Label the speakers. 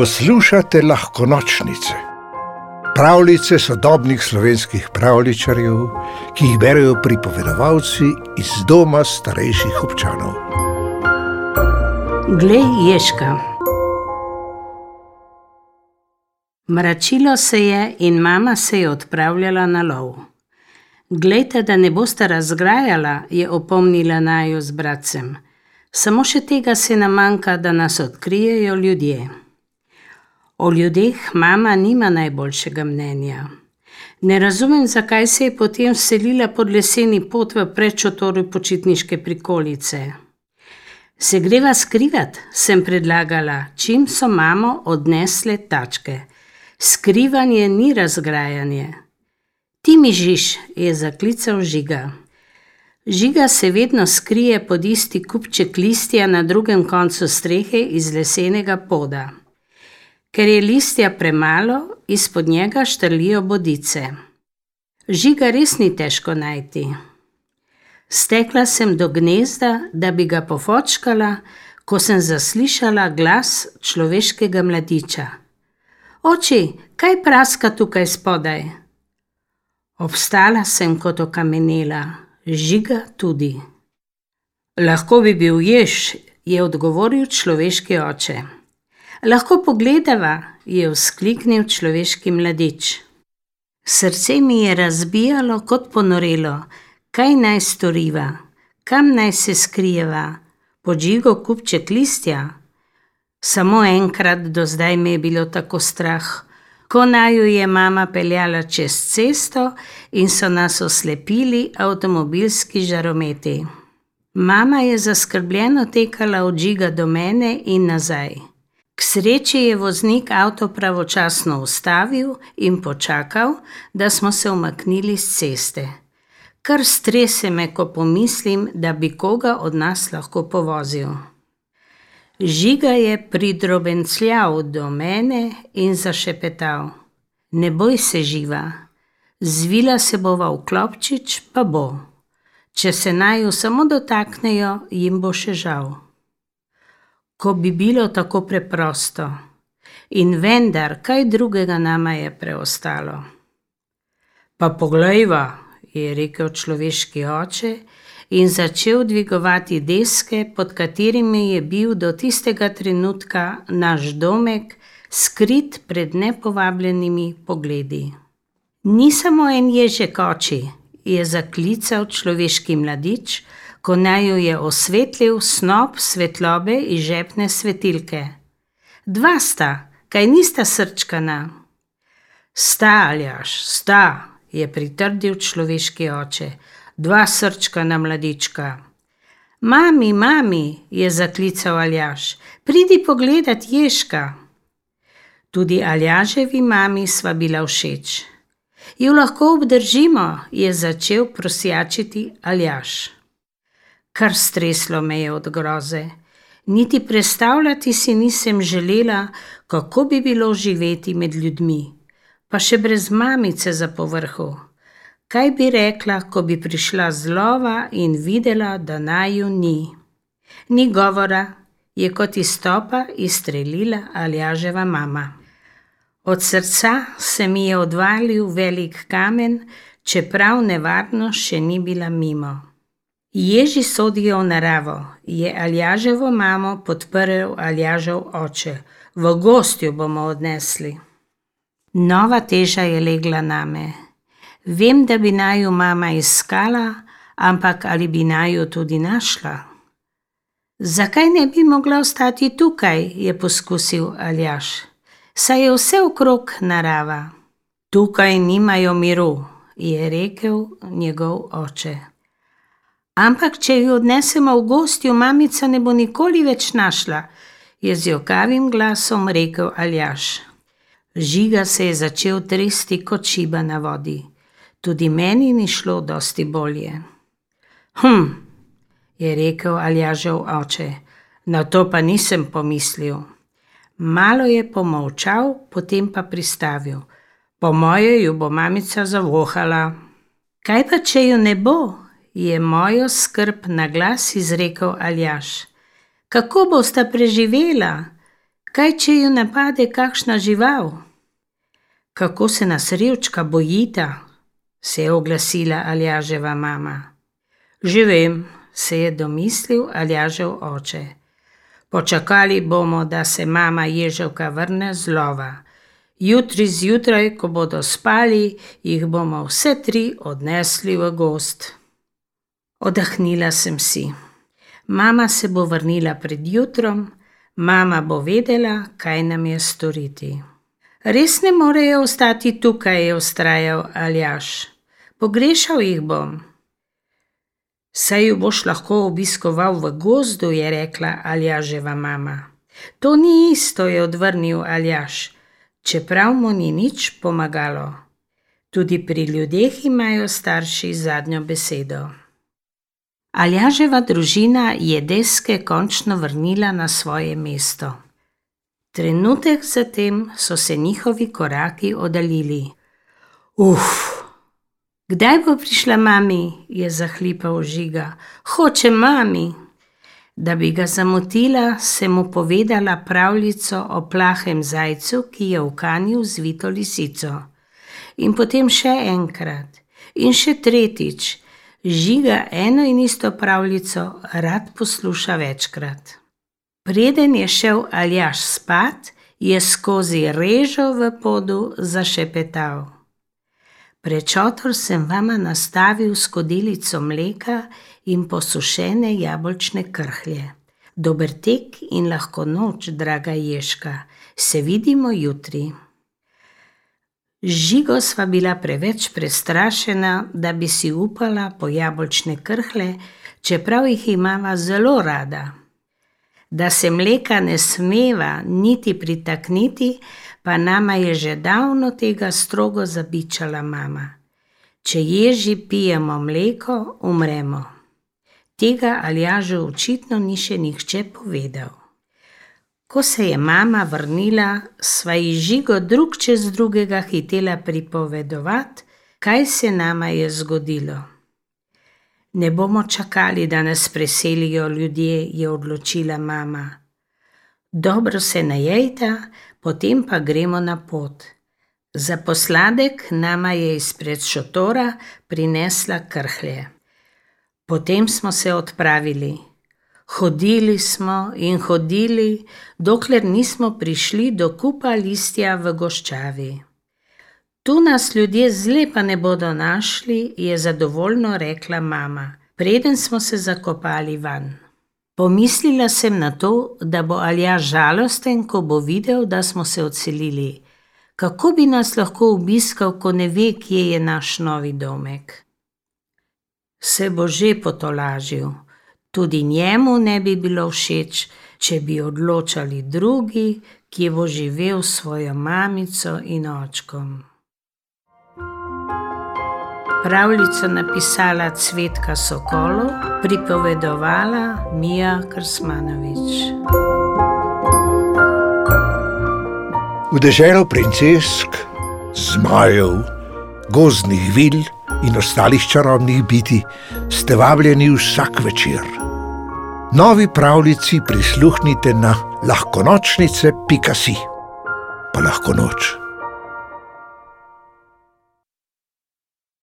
Speaker 1: Poslušate lahko nočnice, pravljice sodobnih slovenskih pravličarjev, ki jih berijo pripovedovalci iz doma starejših občanov.
Speaker 2: Glej, ježka. Mračilo se je in mama se je odpravljala na lov. Glejte, da ne boste razgrajala, je opomnila naju z bratcem. Samo še tega se nam manjka, da nas odkrijejo ljudje. O ljudeh mama nima najboljšega mnenja. Ne razumem, zakaj se je potem selila pod leseni pot v prečotoru počitniške prikolice. Se greva skrivat, sem predlagala, čim so mamo odnesle tačke. Skrivanje ni razgrajanje. Ti mi žiš, je zaklical žiga. Žiga se vedno skrije pod isti kupček listja na drugem koncu strehe iz lesenega poda. Ker je listja premalo, izpod njega štrlijo bodice. Žiga res ni težko najti. Stekla sem do gnezda, da bi ga pofočkala, ko sem zaslišala glas človeškega mladiča. Oči, kaj praska tukaj spodaj? Obstala sem kot okamenela žiga tudi. Lahko bi bil jež, je odgovoril človeški oče. Lahko pogledava, je vzkliknil človeški mladič. Srce mi je razbijalo kot ponorelo, kaj naj storiva, kam naj se skrijeva, podžigo kupček listja. Samo enkrat do zdaj mi je bilo tako strah ko naju je mama peljala čez cesto in so nas oslepili avtomobilski žarometi. Mama je zaskrbljeno tekala od žiga do mene in nazaj. K sreči je voznik avto pravočasno ustavil in počakal, da smo se umaknili z ceste. Kar strese me, ko pomislim, da bi koga od nas lahko povozil. Žiga je pridrobencljal do mene in zašepetal: Ne boj se živa, zvila se bova v klopčič, pa bo. Če se naju samo dotaknejo, jim bo še žal. Ko bi bilo tako preprosto, in vendar, kaj drugega nama je preostalo. Pa poglejva, je rekel človeški oče in začel dvigovati deske, pod katerimi je bil do tistega trenutka naš domek, skrit pred nepovabljenimi pogledi. Ni samo en ježek oči, je zaklical človeški mladič, ko naj jo je osvetlil snop svetlobe iz žepne svetilke. Dva sta, kaj nista srčkana. Sta, aljaš, sta, je pritrdil človeški oče dva srčka na mladička. Mami, mami, je zaklical Aljaš, pridi pogledat ježka. Tudi Aljaževi mami sva bila všeč. Jo lahko obdržimo, je začel prosjačiti Aljaš. Kar streslo me je od groze. Niti predstavljati si nisem želela, kako bi bilo živeti med ljudmi, pa še brez mamice za povrhu. Kaj bi rekla, ko bi prišla z lova in videla, da naju ni? Ni govora, je kot izstopa izstrelila Aljaževa mama. Od srca se mi je odvalil velik kamen, čeprav nevarno še ni bila mimo. Ježi sodijo v naravo, je Aljaževo mamo podprl Aljažev oče. V gostju bomo odnesli. Nova teža je legla name. Vem, da bi naj jo mama iskala, ampak ali bi naj jo tudi našla? Zakaj ne bi mogla ostati tukaj, je poskusil Aljaš. Saj je vse okrog narava. Tukaj nimajo miru, je rekel njegov oče. Ampak, če jo odnesemo v gostjo, mamica ne bo nikoli več našla, je z jokavim glasom rekel Aljaš. Žiga se je začel tresti kot šiba na vodi tudi meni ni šlo dosti bolje. Hm, je rekel Aljažev oče, na to pa nisem pomislil. Malo je pomolčal, potem pa pristavil. Po moje jo bo mamica zavohala. Kaj pa, če jo ne bo? Je mojo skrb na glas izrekel Aljaš. Kako boste preživela? Kaj, če jo napade kakšna žival? Kako se nas revčka bojita? se je oglasila Aljaževa mama. Že vem, se je domislil Aljažev oče. Počakali bomo, da se mama Ježevka vrne z lova. Jutri zjutraj, ko bodo spali, jih bomo vse tri odnesli v gost. Odahnila sem si. Mama se bo vrnila pred jutrom, mama bo vedela, kaj nam je storiti. Res ne morejo ostati tukaj, je ustrajal Aljaš. Pogrešal jih bom. Saj jo boš lahko obiskoval v gozdu, je rekla Aljaževa mama. To ni isto, je odvrnil Aljaš, čeprav mu ni nič pomagalo. Tudi pri ljudeh imajo starši zadnjo besedo. Aljaževa družina je deske končno vrnila na svoje mesto. Trenutek zatem so se njihovi koraki oddaljili. Uf! Kdaj bo prišla mami? je zahlipal žiga. Hoče mami. Da bi ga zamotila, sem mu povedala pravljico o plahem zajcu, ki je ukanil zvito lisico. In potem še enkrat, in še tretjič, žiga eno in isto pravljico rad posluša večkrat. Preden je šel Aljaš spat, je skozi režo v podu zašepetal. Prečotor sem vama nastavil skodelico mleka in posušene jabolčne krhlje. Dober tek in lahko noč, draga Ježka, se vidimo jutri. Žigo sva bila preveč prestrašena, da bi si upala po jabolčne krhle, čeprav jih imava zelo rada. Da se mleka ne smeva niti pritakniti, pa nama je že davno tega strogo zabičala mama. Če ježi pijemo mleko, umremo. Tega Aljažu očitno ni še nihče povedal. Ko se je mama vrnila, sva ji žigo drug čez drugega hitela pripovedovati, kaj se nama je zgodilo. Ne bomo čakali, da nas preselijo ljudje, je odločila mama. Dobro se najejta, potem pa gremo na pot. Za posladek nama je izpred šotora prinesla krhlje. Potem smo se odpravili. Hodili smo in hodili, dokler nismo prišli do kupa listja v goščavi. Tu nas ljudje zlepa ne bodo našli, je zadovoljno rekla mama, preden smo se zakopali van. Pomislila sem na to, da bo Alja žalosten, ko bo videl, da smo se odselili. Kako bi nas lahko obiskal, ko ne ve, kje je naš novi domek? Se bo že potolažil, tudi njemu ne bi bilo všeč, če bi odločali drugi, ki bo živel s svojo mamico in očkom. Pravljico napisala Cvetka Sokolo, pripovedovala Mija Krsmanovič.
Speaker 1: V deželo princesk, zmajev, gozdnih vil in ostalih čarobnih biti ste vabljeni vsak večer. Novi pravljici prisluhnite na lahkonočnice.si. Pa lahko noč.